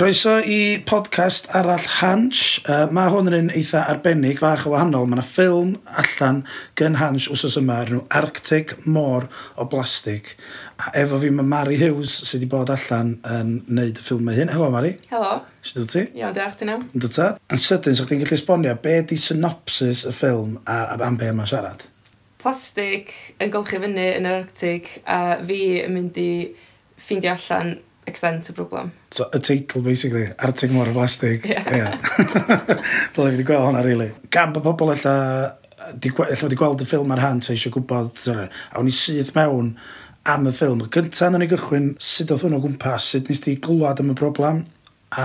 Croeso i podcast arall Hans. Uh, mae hwn yn un eitha arbennig, fach o wahanol. Mae yna ffilm allan gen Hans wsos yma, nhw Arctic Môr o Blastig. A efo fi mae Mari Hughes sydd wedi bod allan yn wneud y ffilm hyn. Helo Mari. Helo. Sut ydw ti? Iawn, diolch ti nawr. Yndw ta. Yn sydyn, sa'ch ti'n gallu esbonio be di synopsis y ffilm a, a am be yma siarad? Plastig yn golchi fyny yn yr Arctic a fi yn mynd i ffeindio allan extent y broblem. So, y teitl, basically, Arctic Môr y Blastig. Ie. Yeah. Dyle fi wedi gweld hwnna, really. Gan bod pobl alla, alla wedi gweld y ffilm ar hand, so eisiau gwybod, sorry, a wni syth mewn am y ffilm. Gynta, na ni gychwyn, sut oedd hwnnw o gwmpas, sut nes ti glwad am y broblem, a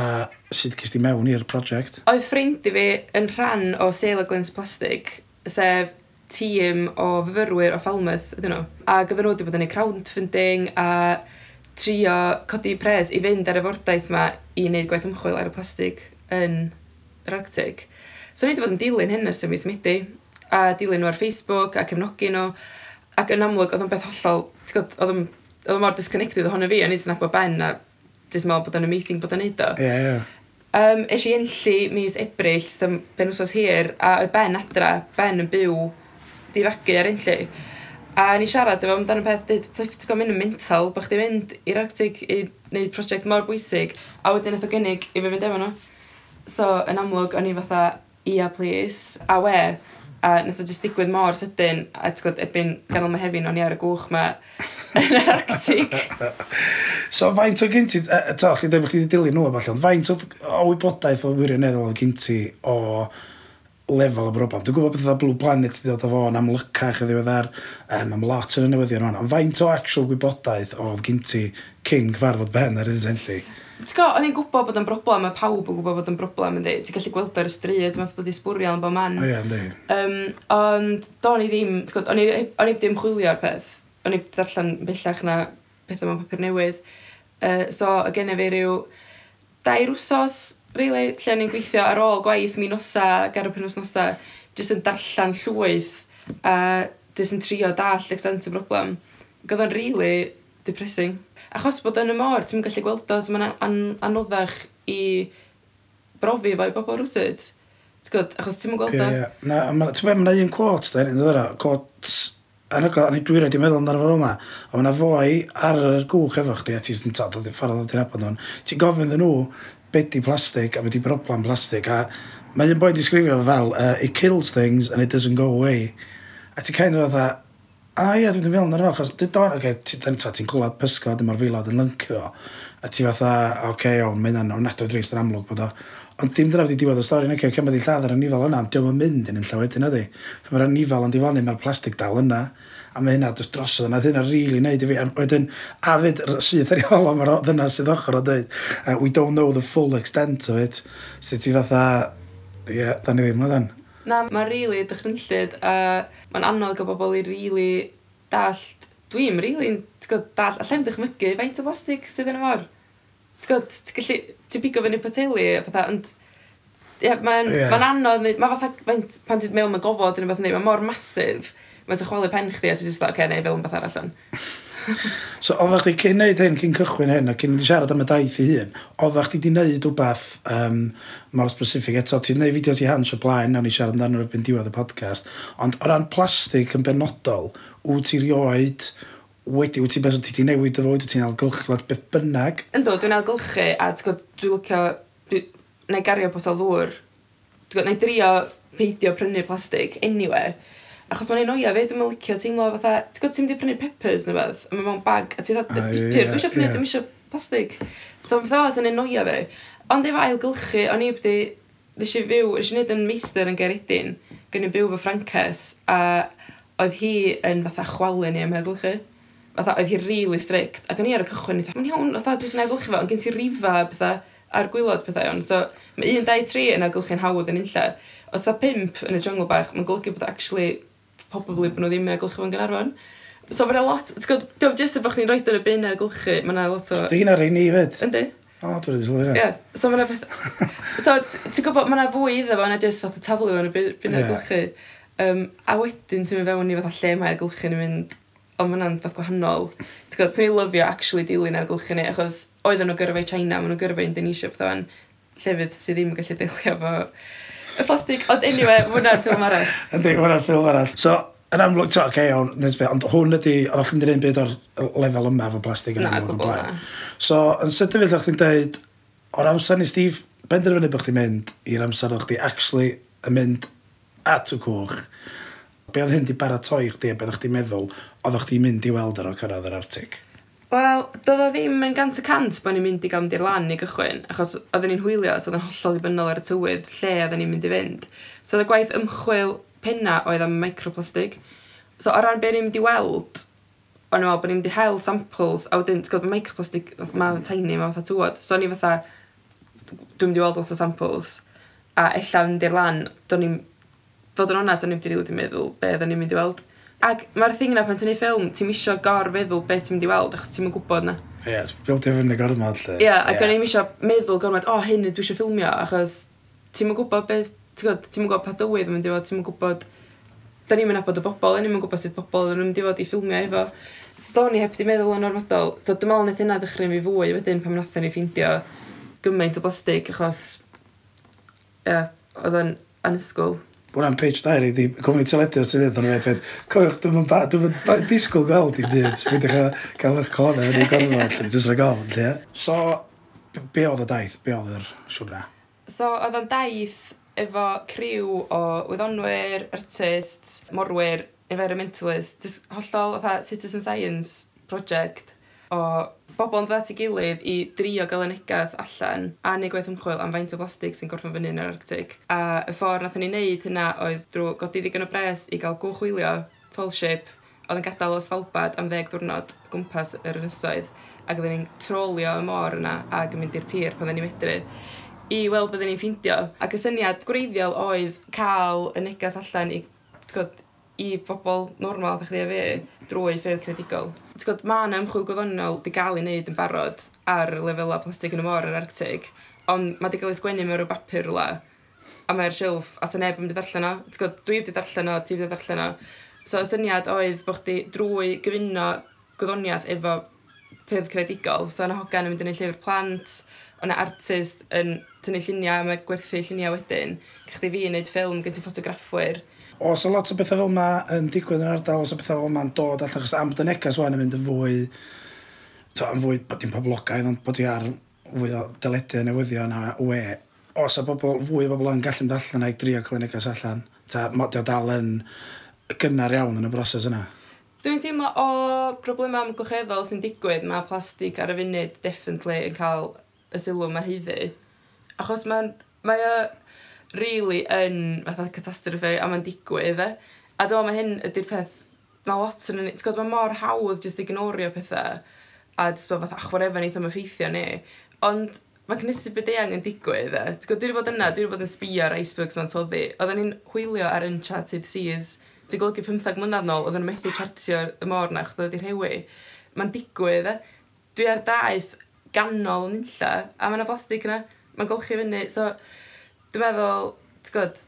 sut gys ti mewn i'r prosiect? Oedd ffrind i fi yn rhan o Sailor Glens Plastic, sef tîm o fyfyrwyr o Falmouth, ydyn nhw. A gyfer nhw wedi bod yn ei crowdfunding, a trio codi pres i fynd ar y fordaeth yma i wneud gwaith ymchwil ar y plastig yn yr Arctic. So ni wedi bod yn dilyn hyn ers y mis Medi, a dilyn nhw ar Facebook, a cefnogi nhw, ac yn amlwg oedd yn beth hollol, oedd yn oedd mor disconnected ohono fi, a ni sy'n nabod Ben, a jyst meddwl bod yn amazing bod yn neud o. Ie, ie. Um, es i enllu mis Ebrill, sydd ben wsos hir, a oedd Ben adra, Ben yn byw difagu ar enllu. A ni siarad efo amdano peth, dweud, flip ti'n mynd yn mental, bod chdi mynd i'r Arctic i wneud prosiect mor bwysig, a wedyn eithaf gynnig i fi fynd efo nhw. So, yn amlwg, o'n i fatha, ia, please, a we, a nath o jyst digwydd mor sydyn, a ti'n gwybod, ebyn ganol mae hefyn, o'n i ar y gwch ma yn yr Arctic. so, faint o gynti, e, e, ta, chdi dweud bod chdi wedi dilyn nhw, falle, ond faint o wybodaeth o wirioneddol o gynti o lefel o broblem. Dwi'n gwybod beth oedd Blue Planet wedi dod o fo yn amlycach y ddiweddar, um, am lot yn y newyddion rhan. Ond faint o actual gwybodaeth oedd gen ti cyn gyfarfod ben ar un senlli? Ti'n gwybod, o'n i'n gwybod bod yn broblem, mae pawb yn gwybod bod yn broblem, ynddi. Ti'n gallu gweld ar y stryd, mae'n bod i sbwrio yn bod man. O ie, ynddi. Um, ond, do'n i ddim, ti'n gwybod, o'n i ddim chwilio ar peth. O'n i ddarllen bellach na pethau mewn papur newydd. Uh, so, y genna fi rhyw dair wsos really, lle ni'n gweithio ar ôl gwaith mi nosa, gar y penwys nosa, jyst yn darllen llwyth a jyst yn trio dall extent y broblem. Ac oedd o'n really depressing. Achos bod yn y môr, ti'n gallu gweld o, so mae'n an anoddach i brofi fo i bobl rwysyd. Ti'n gwybod, achos ti'n gweld o. Ie, yeah. Na, ti'n meddwl, mae'n un quote, da, yn ddod o, quote, yn ni dwi'n rhaid i meddwl amdano fo yma, ond mae'na fwy ar y gwch efo chdi, a ti'n ffordd o ddyn abod nhw'n, ti'n gofyn ddyn nhw, beth di plastig a beth di broblem plastig a mae un boi'n disgrifio fel uh, it kills things and it doesn't go away a ti'n kind of fatha a ia dwi'n meddwl na achos dwi'n o'n okay, ti, ta ti'n clywed pysgod yma'r filod yn lyncio a ti fatha oce okay, iawn mae hynna'n ofnadwy drist yn amlwg bod o ond dim dyna wedi diwedd y stori yn ecio cymryd i lladd y nifel yna ond diolch yn mynd yn unlla wedyn ydy. mae'r nifel yn diflannu mae'r plastig dal yna a mae hynna dros drosodd yna, hynna rili really neud i fi. A wedyn, a fyd syth ar ei holo, mae'r dyna sydd ochr o dweud, uh, we don't know the full extent of it. Sut ti fatha, ie, yeah, da ni ddim na dan. Na, mae'n rili really dychrynllid, a mae'n anodd gael bobl i rili really dallt. Dwi'n rili, really, ti'n gwybod, dallt, allai'n dychmygu, faint o blastig sydd yn y mor. Ti'n gwybod, ti'n gallu, ti'n bigo fyny pateli, a fatha, ond yeah, mae'n yeah. ma anodd, mae fatha, pan ti'n meddwl mae gofod yn rhywbeth yn dweud, mae mor masif, mae'n sy'n chwalu pen chdi a ti'n just oce, okay, neu fel yn beth arall yn. so, oeddach chdi cyn neud hyn, cyn cychwyn hyn, a cyn wedi siarad am y daith i hun, oeddach chdi di neud wbath um, mor specific. Eto, ti'n neud fideos i hans o blaen, nawn ni siarad amdano rhywbeth diwedd y podcast, ond o ran plastig yn benodol, wyt ti rioed wedi, wyt ti'n beth ti wedi newid y fwyd, wyt ti'n algylchlad beth bynnag? Ynddo, dwi'n algylchu, a ti'n gwybod, dwi'n licio, dwi, neu gario botol ddŵr, neu drio peidio prynu plastig, anyway, Achos mae'n noia fe, dwi'n licio teimlo fatha, ti'n gwybod ti'n mynd i prynu peppers neu beth, a mae mewn bag, a ti'n dda, ah, pipur, dwi'n eisiau prynu, dwi'n eisiau plastig. So mae'n fatha, sy'n noia fe. Ond efo ailgylchu, o'n i wedi, ddys i fyw, ddys i wneud yn meister yn Geredin, gen i byw fy Frances, a oedd hi yn fatha chwalu ni am ailgylchu. Fatha, oedd hi really strict, ac o'n i ar y cychwyn, mae'n iawn, fatha, dwi'n sy'n ailgylchu fo, ond gen ti rifa, fatha, ar gwylod pethau o'n. So, mae un, dau, tri yn ailgylchu'n hawdd yn unlla. Os a pimp yn y jungle bach, mae'n golygu bod actually probably bod nhw ddim yn agylchu fo'n Gynarfon. So mae'n lot, ti'n gwybod, diolch jyst bod chdi'n rhoi ar y byn agylchu, mae'n lot o... Sdi na rhaid ni fyd. Yndi. O, dwi'n wedi sylwi Ie, so mae'n beth... So, ti'n gwybod, mae'n fwy iddo fo, na jyst fath o taflu fo'n y bin byn agylchu. Um, a wedyn ti'n mynd fewn i fatha lle mae agylchu yn mynd ond mae hwnna'n fath gwahanol. Ti'n gwybod, swn i'n lyfio actually dilyn a'r agylchu ni, achos oedden nhw gyrfa i China, maen nhw gyrfa i Indonesia, beth o'n llefydd sydd ddim yn gallu dilio fo y plastig. Ond anyway, hwnna'r ffilm arall. Yndi, hwnna'r ffilm arall. So, yn amlwg, to, okay, oce, okay, ond hwn ydi, oedd chi'n mynd i'n byd o'r lefel yma fo plastig. Na, gwbl na. So, yn sydyn fel chi'n dweud, o'r amser ni Steve, benderfynu bod chdi'n mynd i'r amser o'ch di actually yn mynd at y cwch, be oedd hyn di baratoi chdi a beth o'ch ti'n meddwl, oedd o'ch ti'n mynd i weld ar o cyrraedd yr Arctic? Wel, doedd o ddim yn gant y cant bod ni'n mynd i gael mynd i'r lan i gychwyn, achos oedden ni'n hwylio, so oedden hollol ddibynnol ar y tywydd, lle oedden ni'n mynd i fynd. So oedd y gwaith ymchwil penna oedd am microplastig. So o ran be ni'n mynd i weld, o'n i'n meddwl bod ni'n mynd i hel samples, a wedyn, ti'n gwybod, mae microplastig, mae'n tiny, mae'n fatha tywod. So o'n i fatha, dwi'n mynd i weld lot o samples, a ella mynd i'r lan, do'n i'n, fod yn onast, o'n i'n mynd i rili meddwl be oedden ni'n mynd i weld. Ac mae'r thing yna pan ti'n ei ffilm, ti'n misio gor-feddwl beth ti'n mynd i weld, achos ti'n mynd gwybod na. Ie, yeah, build efo yn y gormod. Ie, yeah, ac yeah. o'n misio meddwl gormod, o, oh, hyn dwi eisiau ffilmio, achos ti'n mynd gwybod beth, ti'n gwybod ti'n mynd gwybod pa dywydd yn mynd i fod, ti'n mynd gwybod, da ni'n mynd abod y bobl, da ni'n mynd gwybod sut bobl yn mynd i fod i ffilmio efo. So, do'n i heb di meddwl yn ormodol. So, dwi'n meddwl wnaeth hynna ddechrau fi fwy wedyn pan wnaethon ni ffeindio gymaint o blastig, achos, ie, yeah, oedd o'n anysgwyl hwnna'n page diary, di cwmni teledu os ti'n dweud hwnnw dweud, coiwch, dwi'n disgwyl gweld i byd, dwi'n dechrau cael eich colon yn ei gorfod, dwi'n rhaid gofyn, lle. So, be oedd y daith, be oedd yr siwrna? So, oedd o'n daith efo criw o wyddonwyr, artist, morwyr, environmentalist, hollol fatha citizen science project o bobl yn ddod at ei gilydd i drio gael y negas allan a neu gwaith ymchwil am faint o blastig sy'n gorffen fyny yn yr Arctic. A y ffordd nath ni wneud hynna oedd drwy godi ddigon o bres i gael gwchwylio, tall ship, oedd yn gadael o sfalbad am ddeg diwrnod gwmpas yr ynysoedd ac oedden ni'n trolio y môr yna ac yn mynd i'r tir pan oedden ni'n medru i weld bydden ni'n ffeindio. Ac y syniad gwreiddiol oedd cael y negas allan i, tgod, i bobl normal, ddech chi a fi, drwy ffeidd credigol ti'n gwybod, mae yna ymchwil gwyddonol di gael ei wneud yn barod ar lefelau plastig yn y môr yn Arctic, ond mae di gael ei sgwennu mewn rhyw bapur rhywle, a mae'r silff, a ta neb yn mynd i ddarllen o. Ti'n gwybod, dwi wedi darllen o, ti wedi darllen o. So, y syniad oedd bod chdi drwy gyfuno gwyddoniaeth efo ffyrdd credigol. So, yna hogan yn mynd yn ei llyfr plant, o'na artist yn tynnu lluniau, mae gwerthu lluniau wedyn. Cych chi fi yn neud ffilm gyda ffotograffwyr os o lot o bethau fel yma yn digwydd yn yr ardal, os o bethau fel yma'n dod allan, achos am dy negas wan yn mynd yn fwy, to, yn fwy bod i'n poblogaidd, ond bod i ar fwy o deledu yn newyddion a we. Os o bobl, fwy o bobl yn gallu mynd allan a'i drio cael ei negas allan, ta modio dal yn gynnar iawn yn y broses yna. Dwi'n teimlo o broblemau amgylcheddol sy'n digwydd, mae plastig ar y funud definitely yn cael y sylw mae heiddi. Achos mae'n... Mae o really yn fatha catastrophe a mae'n digwydd e. A do, mae hyn ydy'r peth, mae lot yn... Ti'n gwybod, mae mor hawdd jyst ignorio pethau a jyst bod fatha, ach, whatever, neith am effeithio ni. Ond mae cynnesu bydeang yn digwydd, e. Ti'n gwybod, dwi wedi bod yna, dwi wedi bod yn sbio ar icebergs ma'n toddi. Oedden ni'n hwylio ar Uncharted Seas, ti'n golygu 15 mlynedd nôl, oedden nhw'n methu chartio y môr na, chod oedd i'r hewi. Mae'n digwydd, e. Dwi ar daith ganol nilla, a mae'n y bostig yna, mae'n golchi fyny, so Dwi'n meddwl, ti'n gwybod,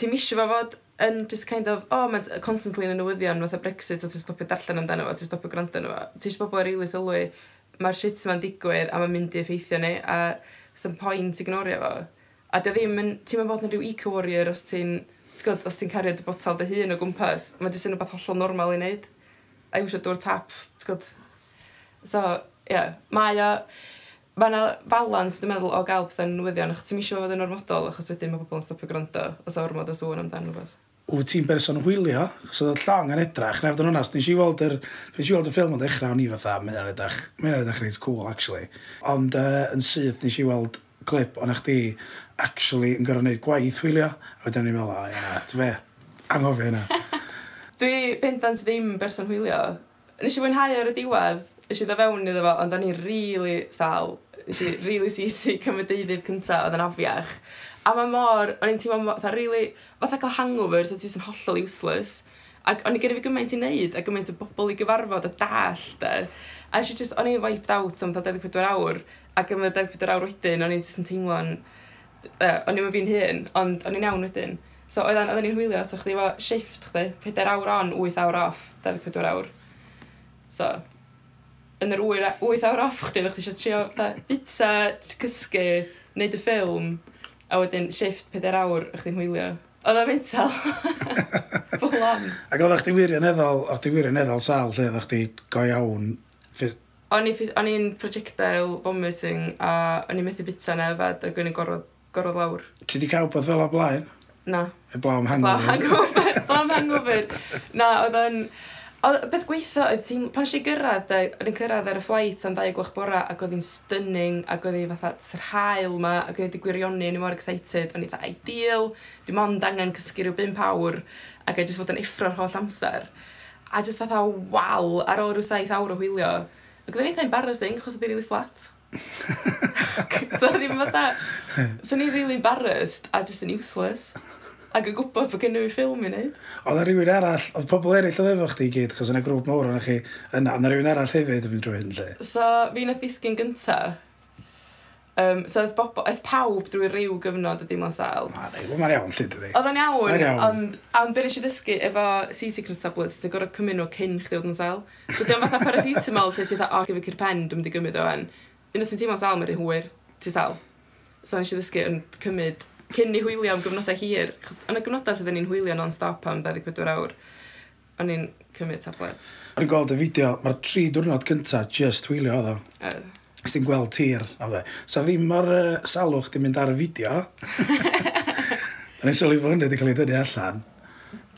ti'n misio fo fod yn just kind of, oh, mae'n constantly yn y newyddion fatha Brexit, a ti'n stopio darllen amdano fo, ti'n stopio gwrando amdano fo. Ti'n eisiau bobl rili sylwi, mae'r shit ma'n digwydd a mae'n mynd i effeithio ni, a sy'n pwynt ignorio fo. A dy ddim, yn, ti'n mynd bod yn rhyw eco-warrior os ti'n, ti'n gwybod, os ti'n cario dy botel dy hun o gwmpas, mae'n jyst yn rhywbeth hollol normal i wneud. A yw eisiau dŵr tap, ti'n gwybod. So, ie, yeah, mae o, mae yna balans, dwi'n meddwl, o gael pethau'n newyddion, achos ti'n eisiau fod yn ormodol, achos wedyn mae pobl yn stopio gwrando, os ormod o sŵn amdano rhywbeth. Wyt ti'n berson hwylio, achos oedd y llong yn edrach, na fydden onast, nes i weld yr, nes i weld y ffilm yn dechrau, o'n i fatha, mae'n ar edrych, mae'n ar edrych reit cool, actually. Ond uh, yn syth, nes i weld clip o'n chdi actually yn gorau gwneud gwaith hwylio, a wedyn ni'n meddwl, o, ia, ti fe, anghofio hynna. Dwi bendant ddim berson hwylio. Nes i fwynhau ar y diwedd, nes i dda fewn iddo fo, ond o'n i'n rili really sal nes i really sisi cymryd deudydd cynta oedd yn afiach. A mae mor, o'n i'n teimlo fatha really, fatha cael hangover, so ti'n hollol useless. Ac o'n i gyda fi gymaint i wneud, a gymaint o bobl i gyfarfod, a dall, de. A nes i just, o'n i'n wiped out am fatha 24 awr, ac am 24 awr wedyn, o'n i'n just yn teimlo'n, uh, o'n i'n fi'n hun, ond o'n i'n iawn wedyn. So oedden, oedden ni'n hwylio, so chdi efo shift chdi, 4 awr on, 8 awr off, 24 awr. So, yn yr 8 awr off chdi, ddech chi eisiau trio da, bita, cysgu, neud y ffilm, a wedyn shift 4 awr ych chi'n hwylio. Oedd o'n mental. Full on. Ac oedd chdi wirioneddol, oedd chdi wirioneddol sal lle oedd chdi go iawn. O'n i'n projectile vomiting a o'n i'n methu bita na efad ac o'n i'n gorfod, gorfod lawr. Ti di cael beth fel o blaen? Na. Y blaw am hangover. Blaw hangover. blaw hangover. Na, oedd o'n... Oedd beth gweitha, oedd ti'n, pan si gyrraedd, de, oedd yn cyrraedd ar y flight am ddau gloch bora, ac oedd hi'n stunning, ac oedd hi fatha t'r hael ma, ac oedd hi gwirioni, o'n i mor excited, o'n i dda ideal, dim ond angen cysgu rhyw 5 awr, ac oedd jyst fod yn effro'r holl amser. A jyst fatha wal ar ôl rhyw 7 awr o hwylio. Ac oedd yn eitha embarrassing, achos oedd hi'n really flat. so oedd hi'n fatha, so o'n i'n really embarrassed, a just yn useless ac yn gwybod bod gen i ffilm i wneud. Oedd rhywun arall, oedd pobl eraill oedd efo chdi i gyd, chos yna grŵp mawr o'n chi yna, ond rhywun arall hefyd yn mynd drwy hyn, lle. So, fi na ffisgyn gynta. Um, so, oedd, bobl, oedd pawb drwy ryw gyfnod y dim ond sal. Mae'n iawn, lle dydi. Oedd o'n iawn, ond on, be nes i ddysgu efo sea secret tablets, ti'n gorfod cymryd nhw cyn chdi oedd yn sal. So, dwi'n fatha paracetamol, lle ti'n dda, o, gyfer cyr pen, dwi'n mynd i gymryd o fan. Unwaith ti'n teimlo'n sal, mae'n rhy hwyr, ti'n sal. So, nes i ddysgu yn cymryd cyn i hwylio am gyfnodau hir, chos yn y gyfnodau lle dyn ni'n hwylio non-stop am 24 awr, o'n i'n cymryd tablet. O'n i'n gweld y fideo, mae'r tri diwrnod cynta just hwylio oedd o. Uh. Os ti'n gweld tir, a fe. So ddim ar uh, salwch di mynd ar y fideo. O'n i'n sylwi fod hynny wedi cael ei dynnu allan.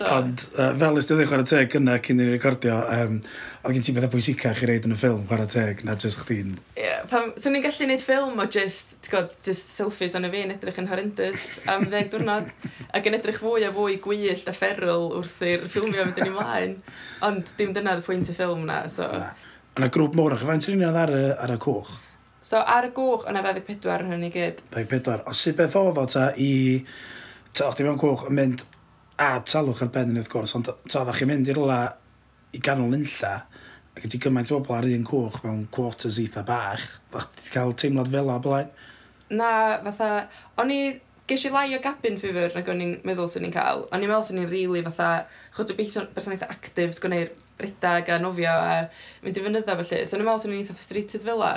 Ond uh, fel ysdi wedi chwarae teg yna cyn i'n recordio, um, oedd gen ti bethau pwysicach i reid yn y ffilm chwarae teg na jyst chdi'n... Ie, yeah, pam... So ni'n gallu gwneud ffilm o jyst, god, jyst selfies o'n y fi yn edrych yn horrendous am ddeg diwrnod, ac yn edrych fwy a fwy gwyllt a fferl wrth i'r ffilmio fynd yn ei mlaen. Ond dim dyna y pwynt y ffilm na, so... Yna grŵp mor ach, faint sy'n ar, y, ar y cwch? So ar y gwch, yna 24 yn hynny gyd. 24. O, sut beth oedd o ta i... Ta, o'ch mewn cwch yn mynd, a talwch ar ben yn wrth gwrs, ond ta, ddech chi'n mynd i'r la i ganol unlla, ac ydy gymaint o bobl ar un cwch mewn quarters eitha bach, ddech chi cael teimlad fel o blaen? Na, fatha, o'n i ges i lai o gabin ffifr nag o'n i'n meddwl sy'n ni'n cael. O'n i'n meddwl sy'n ni'n rili really fatha, chod o beth berson eitha actif, gwneud redag a nofio a mynd i fynydda felly. So o'n i'n meddwl sy'n ni'n eitha frustrated fel la.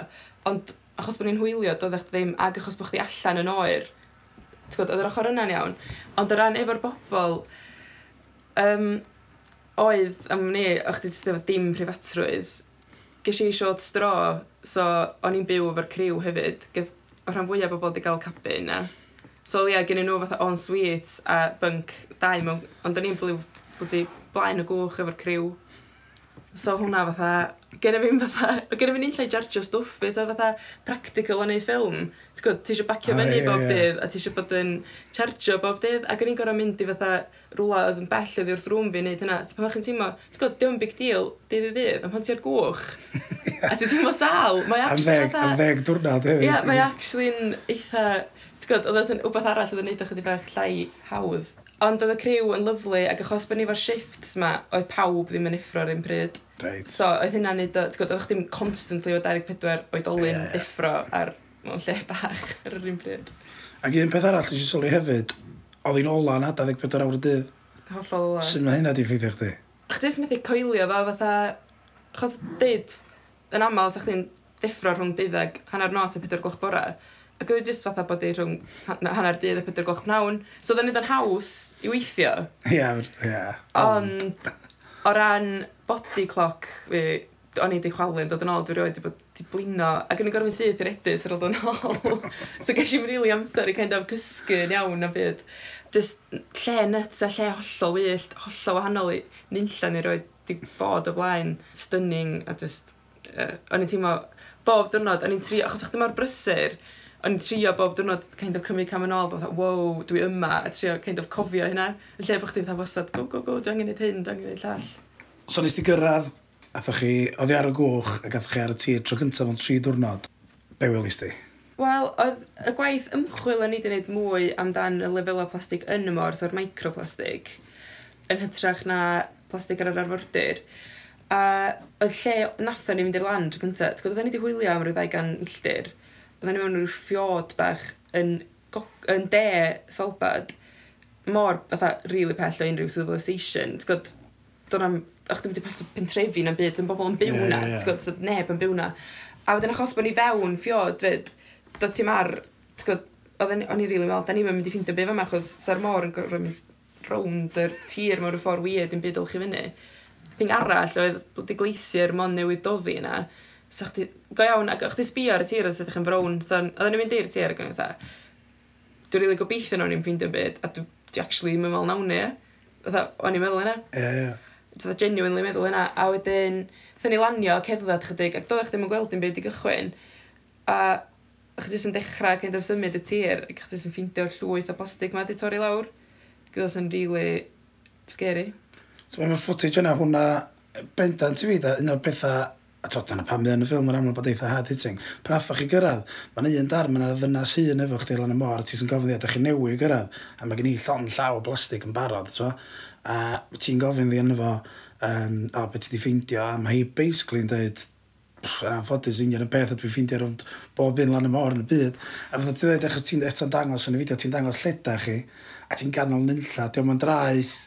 Ond achos bod ni'n hwylio, doedd eich ddim, ag achos bod chdi allan yn oer, gwybod, oedd yr ochr yna'n iawn. Ond o ran efo'r bobl, um, oedd am ni, o'ch ti efo dim prifatrwydd, ges i siod stro, so o'n i'n byw efo'r criw hefyd, gyf, o rhan fwyaf bobl wedi cael cabin na. So ie, yeah, gen i nhw fatha on suite a bunk dau mewn, ond o'n i'n blwyddyn blaen y gwch efo'r criw. So hwnna fatha, gen i fi'n fatha, gen i fi'n unllai jarjo stwff fi, so fatha practical o'n ei ffilm. Ti'n gwybod, ti eisiau bacio ah, fyny bob dydd, a ti eisiau bod yn chargio bob dydd, ac o'n i'n gorau mynd i fatha rwla oedd yn bell oedd wrth rŵm fi wneud hynna. So pan chi'n teimlo, ti'n gwybod, diw'n big deal, dydd i ddydd, ond pan ti gwch, a ti'n teimlo sal, mae actually fatha... Am ddeg diwrnod hefyd. Ie, mae actually'n eitha, ti'n gwybod, oedd yn wbeth arall oedd yn neud o'ch ydi bach llai hawdd. Ond oedd y criw yn lyflu, ac achos bod ni efo'r shifts ma, oedd pawb ddim yn effro ar un pryd. Right. So, oedd hynna'n neud, ti'n gwybod, oedd chdi'n constantly o 24 oedolyn yeah, yeah. deffro ar mewn lle bach ar yr un pryd. Ac un peth arall, nes i sylwi hefyd, oedd hi'n ola na 24 awr y dydd. Hollol ola. Sut mae hynna di ffeithio chdi? Chdi sy'n methu coelio fo, fatha, achos dyd, yn aml, sa chdi'n deffro rhwng 12 hanner nos a 4 gloch bora, Ac oedd jyst fatha bod ei rhwng hanner dydd a pedwar gloch pnawn. So oedd yn yn haws i weithio. Ie, yeah, ie. Yeah. Ond, o ran body clock fi, o'n i wedi chwalu'n dod yn ôl, dwi'n rhoi bod wedi blino, ac yn y gorfod syth i'r edus ar ôl dod yn ôl. so ges i'n rili amser i kind of cysgu'n iawn a byd. Just lle nuts a lle hollol wyllt, hollol wahanol i nillan ni roi di bod o blaen. Stunning a just... Uh, o'n i'n teimlo bob dyrnod, o'n i'n trio, achos o'ch dim o'r brysur, o'n i'n trio bob diwrnod kind of cymryd cam yn ôl, bod wow, dwi yma, a trio kind of cofio hynna, yn lle bod chdi'n dda wastad, go, go, go, dwi angen i hyn, dwi angen i llall. So nes ti gyrraedd, athoch chi, oedd i ar y gwch, ac athoch chi ar y tir tro gyntaf o'n tri diwrnod, be welist ti? Wel, oedd y gwaith ymchwil yn i wedi gwneud mwy amdan y lefel o plastig yn y mor, so'r microplastig, yn hytrach na plastig ar yr arfordir. A y lle nathon ni fynd i'r land gyntaf, ti'n gwybod, oedden ni wedi hwylio am ryw 200 milltir, oedden ni mewn rhyw ffiod bach yn, yn de solbad mor fatha really pell o unrhyw civilization. T'w gwybod, do'n am, o'ch ddim wedi pell o pentrefi na'n byd, yn bobl yn byw na, yeah, yeah, yeah. t'w gwybod, neb yn byw na. A wedyn achos bod ni fewn ffiod fyd, dod ti mar, t'w gwybod, o'n i'n rili meld, da ni'n mynd i ffindio byd yma, achos sa'r môr yn gorfod mynd rownd yr tir mewn ffordd weird yn byd olch i fyny. Thing arall oedd, bod y gleisiau'r mon newydd doddi yna, so chdi, go iawn, ac o'ch di sbio ar y tir os ydych yn frown, so oedden ni'n mynd i'r tir ac yn eitha, dwi'n rili gobeithio nhw'n i'n ffeindio byd, a dwi, dwi actually yn meddwl nawn ni, fatha, o'n i'n meddwl yna. Ie, yeah, ie. Yeah. Fatha genuinely meddwl yna, a wedyn, fatha ni lanio cerdded chydig, ac doeddech ddim yn gweld dim byd i gychwyn, a chdi jyst yn dechrau gyda symud y tir, ac chdi jyst yn ffeindio'r llwyth o blastig ma di torri lawr, gyda sy'n really scary. So mae'n footage yna hwnna bendant i fi, da, un o'r bethau a to, dyna pam yn y ffilm yn amlwg bod eitha hard hitting. Pan athach chi gyrraedd, mae'n un dar, mae'n y ddynas hun efo chdi lan y môr, a ti'n gofyn i chi newy gyrraedd, a mae gen i llon llaw o blastig yn barod, to. a ti'n gofyn ddi yna fo, um, o, beth ti di ffeindio, a mae hi basically yn dweud, yn anffodus union y beth ydw i'n ffeindio rhwng bob un lan y môr yn y byd. A fydda ti'n dweud, achos ti'n eto'n dangos yn y fideo, ti'n dangos lleda chi, a ti'n ganol nynlla, diolch yn draeth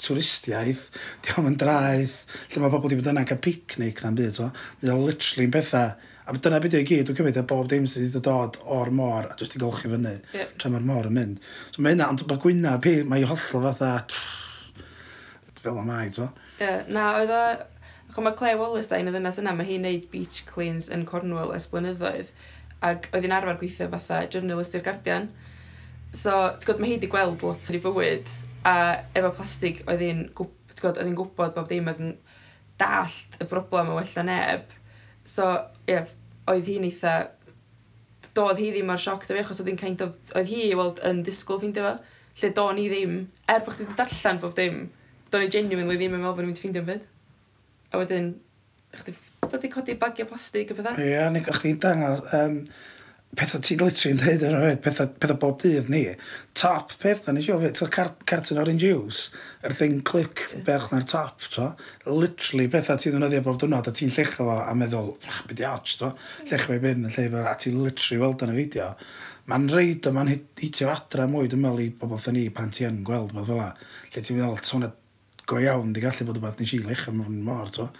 twristiaeth, diolch yn draeth, lle mae pobl wedi bod yna cael picnic na'n byd, so. Mae o literally'n bethau, a dyna beth i gyd, dwi'n cymryd a bob dim sydd wedi dod o'r môr a jyst i golchi fyny, yep. tra mae'r môr yn mynd. So mae hynna, ond mae gwyna, mae mae'n hollol fatha, fel mae mai, to. Ie, na, oedd o, Ac mae Claire Wallace da un o ddynas yna, mae hi'n neud beach cleans yn Cornwall ers blynyddoedd. Ac oedd hi'n arfer gweithio fatha journalist i'r Guardian. So, ti'n gwybod, mae hi wedi gweld lot yn ei bywyd a efo plastig oedd hi'n gwybod, oedd hi'n gwybod bob dim ac yn dallt y broblem o wella neb. So, ie, yeah, oedd hi'n eitha, doedd hi ddim ar sioc da fi, achos oedd hi'n kind of, oedd hi weld yn disgwyl ffeindio fo, lle do ni ddim, er bod chdi'n darllen bob dim, do ni genuinely ddim yn meddwl bod ni'n mynd i ffeindio'n fyd. A wedyn, chdi bod i codi bagiau plastig a pethau. Ie, yeah, ni chdi dangos, um, pethau ti'n literally yn dweud yn rhaid, pethau, pethau bob dydd ni, top pethau, nes i ofyn, ti'n car, carton orange juice, yr er thing clic yeah. bech na'r top, to. literally pethau ti'n ddwnyddio bob diwrnod, a ti'n llechio fo a meddwl, beth i och, to. llechio fe byn yn lleifer, a ti'n literally weld yn y fideo. Mae'n reid o, mae'n hitio adra mwy, dwi'n meddwl i bobl thyn ni, pan ti yn gweld bod fel la, lle ti'n meddwl, sôn go iawn, di gallu bod yn beth nes i leich am mor, to.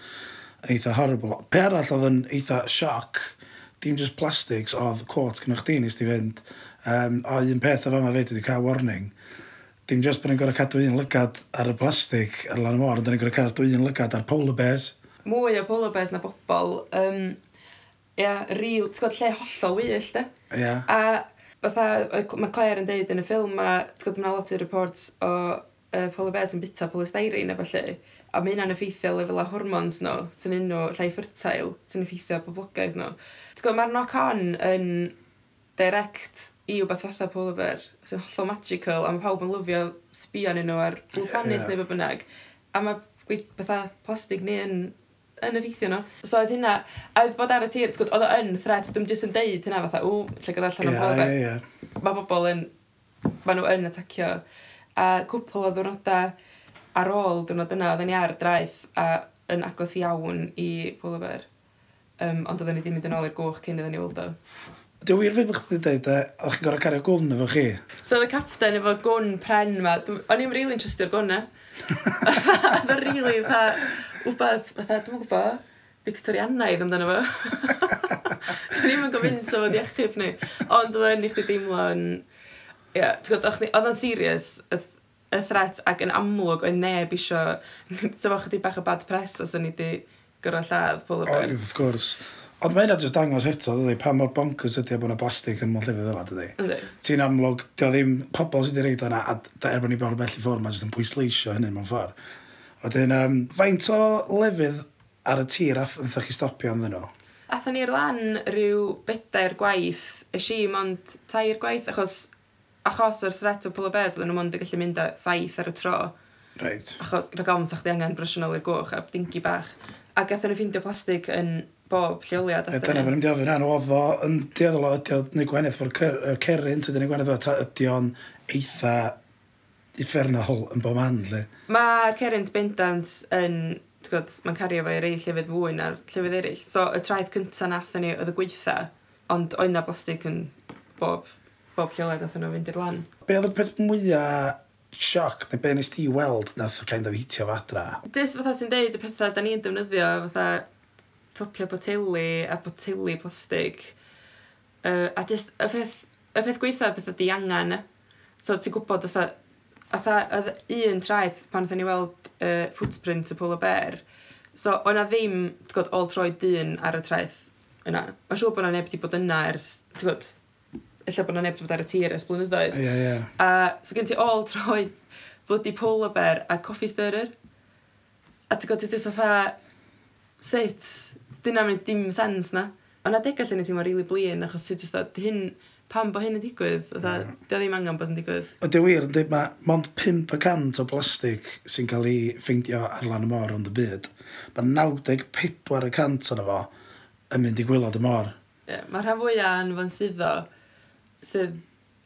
eitha horrible. Pe arall oedd yn eitha sioc, dim just plastics, oedd quote gynnwch chdi nes ti fynd. Um, o un peth o fama fe, dwi wedi cael warning. Dim just bod ni'n gorau cadw un lygad ar y plastig ar lan y môr, ond ni'n gorau cadw un lygad ar polar bears. Mwy o polar bears na bobl. Um, ia, yeah, real, ti'n gwybod, lle hollol wyll, de? Ia. Yeah. A fatha, mae Claire yn deud yn y ffilm, a ti'n gwybod, mae lot o reports o uh, polar bears yn bita polystyrene a felly. A mae hynna'n effeithio lefel a hormones nhw, sy'n un o llai fertile, sy'n effeithio poblogaeth nhw. No. gwybod, mae'r knock-on yn direct i wbeth fatha polar bear, sy'n hollol magical, a mae pawb yn lyfio sbio yn nhw ar blue planet yeah. neu be bynnag. A mae gweith bethau plastig ni yn yn effeithio nhw. So oedd hynna, a oedd bod ar y tir, oedd o yn threat, dwi'n jyst yn deud hynna fatha, ww, lle gyda allan yeah, o polar bear. Yeah, yeah. Mae bobl yn, mae nhw yn atacio. A cwpl o ddwrnodau, ar ôl dwrnod yna, oedden ni ar draeth a yn agos iawn i Pwlyfer. Um, ond oedden ni ddim mynd yn ôl i'r gwch cyn iddyn ni weld o. Dwi'n wir fydd bych e, chi'n dweud, o'ch chi'n gorau cario gwn efo chi? So, oedd y captain efo gwn pren ma, o'n i'n really interested o'r gwn na. Oedd o'n rili, fatha, wbeth, fatha, dwi'n gwybod, Victorianaidd amdano fo. Dwi'n ni'n mynd gofyn o fod iechyd ni. Ond oedd o'n i chdi deimlo'n... Ie, yeah, ti'n gwybod, oedd o'n serious, oedd y threat ac yn amlwg oedd neb isio sefo chdi bach o bad press os o'n i di gyrra lladd pwl o ben. Of course. Ond mae yna jyst dangos eto, dydy, pa mor bonkers ydy bod yna blastig yn mwyn llefydd yla, dydy. Ti'n amlwg, dio ddim pobl sydd wedi reid yna, a da er bod ni bod bell i ffwrdd, mae'n jyst yn pwysleisio hynny mewn ffordd. Oedden, um, faint o lefydd ar y tir ath ddech chi stopio ynddyn nhw? Athon ni'r lan rhyw bedair gwaith, y si mond tair gwaith, achos achos o'r threat o polar bears, oedden nhw mond yn gallu mynd â saith ar y tro. Right. Achos rhaid gofn sa'ch di angen brysio nôl i'r gwch a dingi bach. A gathen nhw ffindio plastig yn bob lleoliad. E, dyna bod ni'n diofyn rhan, oedd o yn dioddol o ydy o neu gweneth fod y ceryn sydd yn ei gweneth fod ydy o'n eitha effernol yn bob man, lle. Mae'r ceryn bendant yn gwybod, mae'n cario fo i rei llefydd fwy na'r llefydd eraill. So, y traeth cyntaf nath ni oedd y gweitha, ond oedd na blastig yn bob bob lleoliad nath nhw fynd i'r lan. Be oedd y peth mwyaf sioc, neu be nes ti weld nath kind of hitio fo adra? Dys fatha sy'n deud y pethau da ni'n defnyddio, fatha topio boteli a boteli plastig. Uh, a just, y peth, y peth gweithio beth ydi angen. So ti'n gwybod, fatha, fatha, oedd un traeth pan ddyn ni weld uh, footprint y polar bear. So, o'na ddim, ti'n gwybod, ôl troi dyn ar y traeth yna. Mae'n siŵr bod o'na neb wedi bod yna ers, ti'n gwybod, lle bod na neb wedi bod ar y tir ers blynyddoedd. Yeah, yeah. A so gen ti ôl troi bloody polar bear a coffee stirrer. A ti'n gwybod ti jyst fatha, sut, dyna mynd dim sens na. Ond na adegau lle ni ti'n rili really blin, achos ti'n dweud hyn, pam bod hyn yn digwydd, dda, yeah. dio ddim angen bod yn digwydd. O, dy wir, dy, mae mond 5% o blastig sy'n cael ei ffeindio ar lan y môr ond y byd. Mae 94% o'n efo yn mynd i gwylod y môr. Yeah, mae'r rhan fwyaf yn fan syddo sydd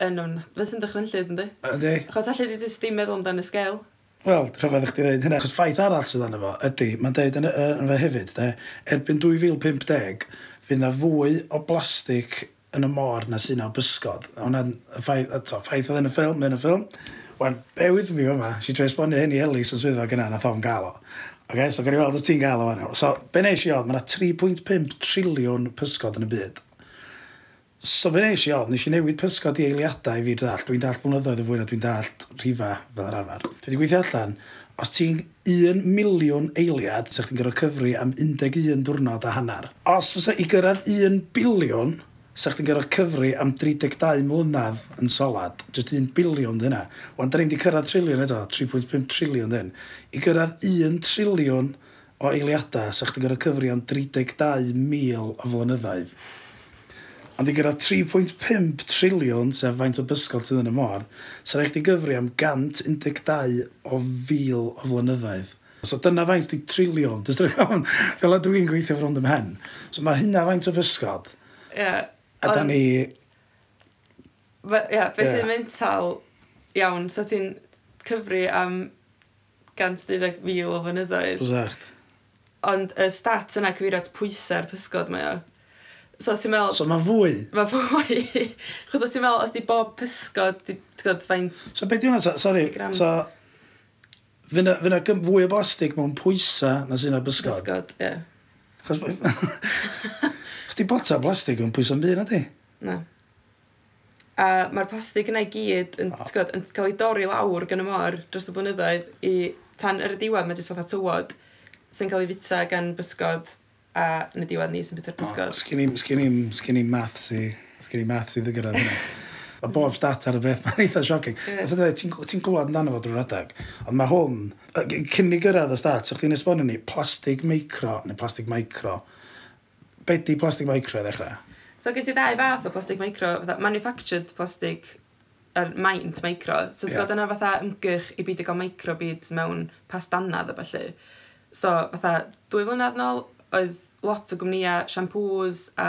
yn o'n... Fe sy'n dechrau'n llyd, ynddi? Ynddi. Achos allai di ddim meddwl amdan y sgel. Wel, rhyfedd eich di dweud hynna, achos ffaith arall sydd yna fo, ydy, mae'n dweud yn, yn fe hefyd, de, erbyn 2050, fydd na fwy o blastig yn y môr na sy'n o bysgod. Hwna'n ffaith, to, ffaith oedd yn y ffilm, yn y ffilm. Wan, be with me yma, si trwy esbonio hyn i Elis yn swyddfa gyna na thom gael o. Okay, so gen i weld os ti'n gael o fan So, be nes i oedd, mae yna 3.5 triliwn pysgod yn y byd. So fe nes i o, nes i newid pysgod i eiliadau i fi ddall. Dwi'n dall blynyddoedd y fwy na dwi'n dall rhifa fel yr arfer. Dwi wedi gweithio allan, os ti'n 1 miliwn eiliad, sa'ch chi'n gyrra cyfri am 11 diwrnod a hanner. Os fysa i gyrraedd 1 biliwn, sa'ch chi'n gyrra cyfri am 32 mlynedd yn solad. Just 1 biliwn dyna. Wan, da ni'n di cyrraedd triliwn eto, 3.5 triliwn dyn. I gyrraedd 1 triliwn o eiliadau, sa'ch chi'n gyrra cyfri am 32,000 o flynyddoedd. Ond i gyda 3.5 triliwn, sef faint o bysgod sydd yn y môr, sy'n rhaid i gyfri am 112 o fil o flynyddoedd. So dyna faint di triliwn. Dys drwy hwn, fel a dwi'n gweithio rownd ym hen. So mae hynna faint o bysgod. Ie. Yeah, a da ni... Ie, yeah, beth sy'n yeah. mental iawn, so ti'n cyfri am 112,000 o fynyddoedd. Exact. Ond y stat yna cyfeirio at pwysau'r pysgod mae o. So os ti'n meddwl... So mae fwy? Mae fwy. Chos os ti'n meddwl, os di bob pysgod, di, ti'n faint... So beth di hwnna? So, sorry. Grams. So, Fy na, fy fwy o blastig mewn pwysa na sy'n o bysgod. Bysgod, ie. Chos... Chos di bota blastig mewn pwysa yn byd, na di? Na. A mae'r plastig yna i gyd yn, oh. yn cael ei dorri lawr gan y môr dros y blynyddoedd i tan yr diwedd mae jyst fatha tywod sy'n cael ei fita gan bysgod a yn y diwedd ni sy'n bita'r pysgod. Oh, sgyn i'n sgyn i'n sgyn i'n math sy, sgyn i'n math sy ddigyrraedd hynny. Mae bob stat ar y beth, mae'n eitha sioking. Yeah. Ti'n ti glwad amdano fo drwy'r adag, ond mae hwn, cyn i gyrraedd y stat, so chdi'n esbonio ni, plastig micro, neu plastig micro, be di plastig micro i ddechrau? So gen ti ddau fath o plastig micro, fatha manufactured plastig yr maint micro. So sgwyd yeah. yna fatha ymgyrch i byd i gael microbeads mewn pastannad a felly. So fatha dwy flynedd nôl oedd lot o gwmnïau siampŵs a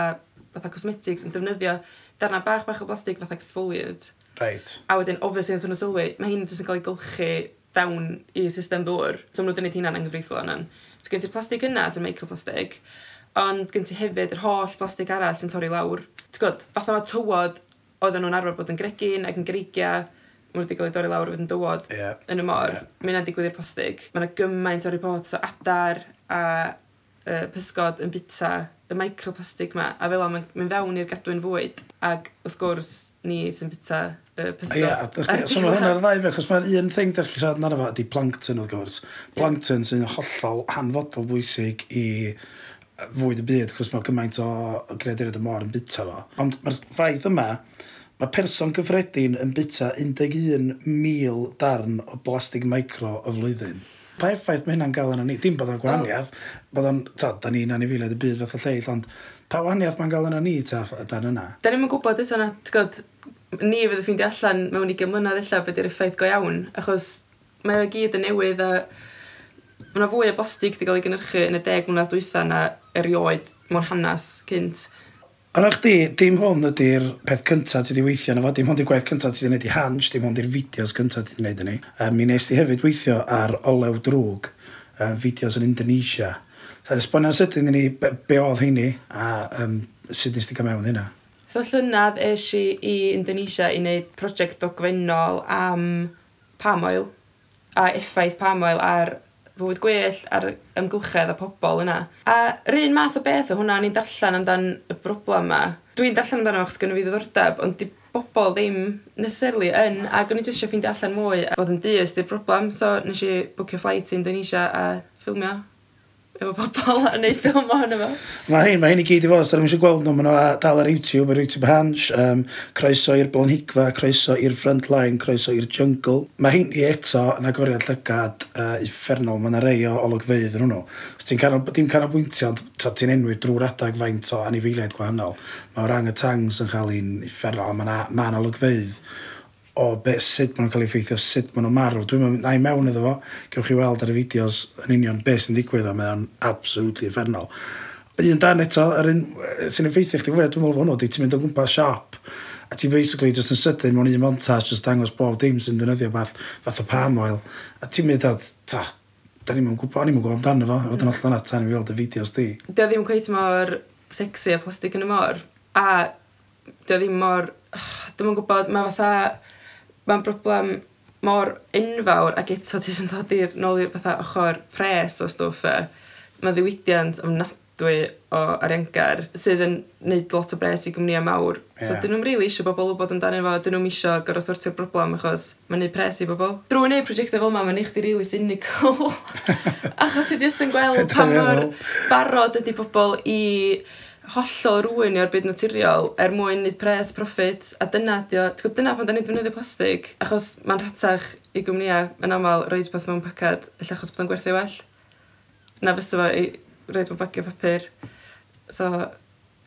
fatha cosmetics yn defnyddio darna bach bach o blastig fatha exfoliant. Right. A wedyn, obviously, nath nhw sylwi, mae hyn jyst yn cael ei gylchu fewn i system ddŵr. So nhw'n gwneud hynna'n anghyfreithlon yna. So gen ti'r plastig yna, sy'n microplastig, ond gen ti hefyd yr holl plastig arall sy'n torri lawr. T'w gwybod, fatha mae tywod oedden nhw'n arfer bod yn gregin ac yn greigiau, mae wedi cael ei dorri lawr i fod yn dywod yeah. yn y mor. Yeah. Mae yna'n digwydd i'r plastig. Mae yna gymaint o reports o adar a uh, pysgod yn bita y microplastig ma, a fel mae'n mynd fewn i'r gadwyn fwyd, ac wrth gwrs ni sy'n bita y pysgod. Ie, yeah, so mae hwnna'r ddau fe, achos mae'r un thing ddech chi'n siarad narna fa, di plankton wrth gwrs. Plankton sy'n hollol hanfodol bwysig i fwyd y byd, achos mae gymaint o greadur y môr yn bita fo. Ond mae'r ffaith yma, mae person gyffredin yn bita 11,000 darn o blastig micro y flwyddyn pa effaith mae hynna'n gael yn ni? Dim bod o'n gwahaniaeth, bod o'n, ta, da ni'n anifiliad y byd fath o lleill, ond pa wahaniaeth mae'n gael yn ni, ta, dan yna? Da ni'n gwybod ys yna, gwybod, ni fydd y ffeindio allan mewn i mlynedd illa beth yw'r effaith go iawn, achos mae o gyd yn newydd a mae yna fwy o blastig wedi cael ei gynhyrchu yn y deg mlynedd dwytha na erioed mewn hanes cynt. Arach di, dim hwn ydy'r peth cyntaf ti wedi weithio yna fo, dim hwn ydy'r gwaith cyntaf ti wedi gwneud i Hans, dim hwn ydy'r fideos cyntaf ti wedi gwneud yna. Um, mi nes ti hefyd weithio ar olew drwg, um, fideos yn Indonesia. So, esbonio sydyn i ni be, be oedd hynny a um, sut nes ti gael mewn hynna? So llynydd es i i Indonesia i wneud prosiect dogfennol am palm oil a effaith palm oil ar fywyd gwell ar ymgylchedd a pobl yna. A un math o beth o hwnna, ni'n darllen amdan y broblem yma. Dwi'n darllen amdano achos gynnu fi ddiddordeb, ond di bobl ddim necessarily yn, a gwni jyst eisiau ffeindio allan mwy a bod yn dyst i'r broblem, so nes i bwcio flight i Indonesia a ffilmio efo pobl a wneud ffilm ohono fo. Mae hyn, mae hyn i gyd i fod, os da eisiau gweld nhw, maen nhw dal ar YouTube, ar YouTube Hansh, um, croeso i'r Blonhigfa, croeso i'r Frontline, croeso i'r Jungle. Mae hyn i eto yn agoriad llygad uh, uffernol, mae yna rei o olygfeidd yn hwnnw. Ti'n canol, dim canolbwyntio, ond ti'n enwi drwy'r adag faint o anifeiliaid gwahanol. Mae orang y tangs yn cael un uffernol, mae yna ma olygfeidd. Ma o be, sut maen nhw'n cael ei ffeithio, sut maen nhw'n marw. Dwi'n na i mewn iddo fo, gewch chi weld ar y fideos yn union beth sy'n digwydd o, mae o'n absolutely effernol. Un dan eto, yr un sy'n effeithio chdi fwy, dwi'n meddwl fo hwnnw, di ti'n mynd o gwmpas siop a ti basically just yn sydyn mewn un montage just dangos bob dim sy'n dynyddio fath, fath o palm oil a ti'n mynd at ta, da ni'n gwybod, o'n i'n gwybod amdano fo a fod yn allan at tan i fi weld y fideos di Dio ddim cweith mor sexy a plastig yn y mor a dio ddim mor dwi'n gwybod, mae fatha Mae'n broblem mor enfawr ac eto ti sy'n dod i'r nôl i'r fatha ochr pres o stwff e. Mae ddiwydiant ofnadwy o ariangar sydd yn neud lot o bres i gwmnïau mawr. Yeah. So dyn nhw'n rili really eisiau bobl wybod amdano fo, dyn nhw'n eisiau gorau sortio'r broblem achos mae'n neud pres i bobl. Drwy wneud prosiectau fel yma, mae'n eich di rili really cynical. achos i jyst yn gweld pa mor barod ydy bobl i hollol rwy'n o'r byd naturiol er mwyn neud pres, profit, a dyna dio, ti'n dyna pan da ni'n defnyddio plastig, achos mae'n rhatach i gwmnïau yn aml roed beth mewn pacad, lle achos bod o'n gwerthu well, na fysa fo i roed mewn bagio papur. So,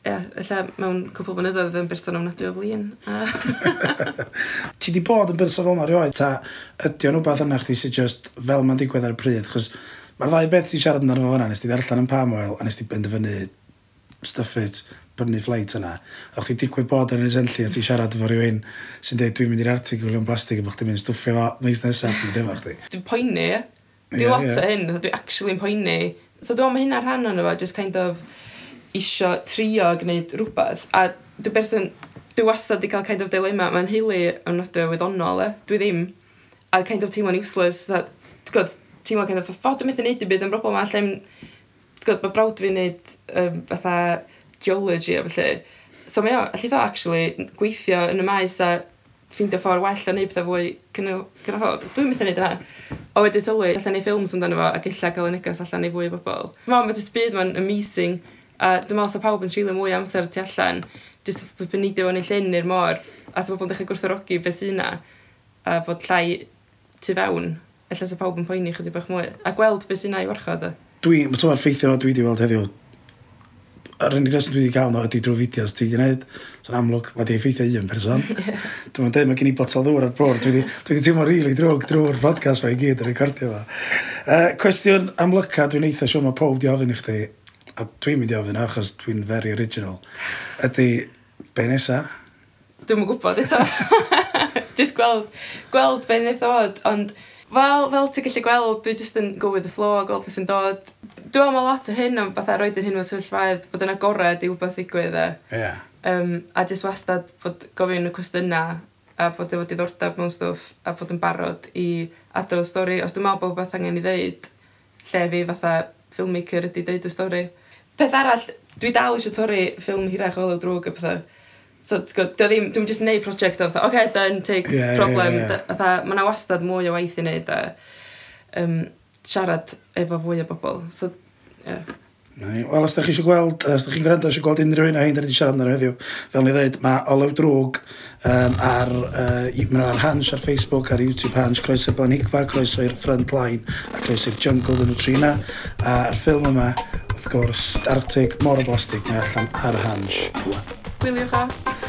ie, yeah, lle mewn cwpl blynyddoedd yn berson ofnadwy o flin. Ti di bod yn berson fel marioed, ta ydy o'n rhywbeth yna chdi sy'n just fel mae'n digwydd ar y pryd, chos mae'r ddau beth ti'n siarad yn arno fo hwnna, nes ti ddarllen yn palm oil, a nes ti benderfynu stuff it, bynnu ffleit yna, a chdi digwydd bod yn y sentli a ti siarad efo rhywun sy'n dweud dwi'n mynd i'r artig gwylio'n blastig a bod chdi'n mynd stwffio fo neis nesaf dwi'n defo chdi. Dwi'n poeni, dwi'n yeah, lot yeah. o hyn, dwi'n actually'n poeni. So dwi'n mae hynna rhan o'n efo, just kind of isio trio gwneud rhywbeth. A dwi'n berson, dwi wastad wedi cael kind of dilemma, mae'n heili yn nodw wyddonol, e. dwi ddim. A kind of teimlo'n useless, that, ti'n gwybod, teimlo kind of, ffod, dwi'n methu neud i byd yn broblem, a lle gwybod, mae brawd fi'n neud um, fatha geology a felly. So mae o, allu ddo actually gweithio yn y maes a ffeindio ffordd well o neud pethau fwy cynhod. Dwi'n mynd i neud yna. O wedi sylwi, allan ei ffilms amdano fo ac illa gael y negas allan ei fwy o bobl. Dwi'n meddwl, mae dy sbyd ma'n amazing. A dwi'n meddwl, sa pawb yn trilio mwy amser tu allan. Jyst bod neidio yn ei llyn i'r môr. A sa bobl yn dechrau gwrthorogi beth sy'n yna, A bod llai tu fewn. Alla sa pawb yn poeni chydig bach mwy. A gweld beth sy'n yna i warchod dwi, mae tyma'r ffeithio dwi wedi weld heddiw, yr unig reswm dwi wedi cael no ydy drwy fideos ti wedi gwneud. So'n amlwg, mae di effeithio un person. yeah. Dwi'n dweud, mae gen i botel ddŵr ar bwrdd. Dwi wedi teimlo rili really drwg drwy'r podcast fe i gyd yn recordio fe. Uh, cwestiwn amlyca, dwi'n eitha siwr mae pob di ofyn i chdi, a dwi'n mynd i ofyn achos dwi'n very original, ydy be nesa? Dwi'n gwybod eto. Just gweld, gweld be nes ond fel, fel ti'n gallu gweld, dwi jyst yn go with the flow a gweld beth sy'n dod. Dwi'n meddwl lot o hyn am fatha roed yn hyn o'n sefyllfaidd, bod yn agored i wbeth ddigwydd e. Yeah. Um, a jyst wastad bod gofyn y cwestiynau a bod efo diddordeb mewn stwff a bod yn barod i adael y stori. Os dwi'n meddwl bod beth angen i ddeud, lle fi fatha filmmaker ydy deud y stori. Peth arall, dwi dal eisiau torri ffilm hirach o ddrwg a pethau So, gwybod, dwi ddim, dwi'n just neud prosiect o, oce, okay, done, take yeah, problem. Yeah, yeah. yeah. Mae yna wastad mwy o waith i wneud a um, siarad efo fwy o bobl. So, yeah. Wel, os da chi eisiau gweld, os da chi'n gwrando eisiau gweld unrhyw un a hyn, da ni wedi siarad amdano heddiw. Fel ni ddweud, mae Olew Drwg um, ar, uh, ar hans ar Facebook, ar YouTube hans, croeso Blanigfa, croeso i'r Frontline, a croeso i'r Jungle yn y Trina. A ar ffilm yma, wrth gwrs, Arctic, Mor o Blastig, mae allan ar hans. Rwan. We live graag?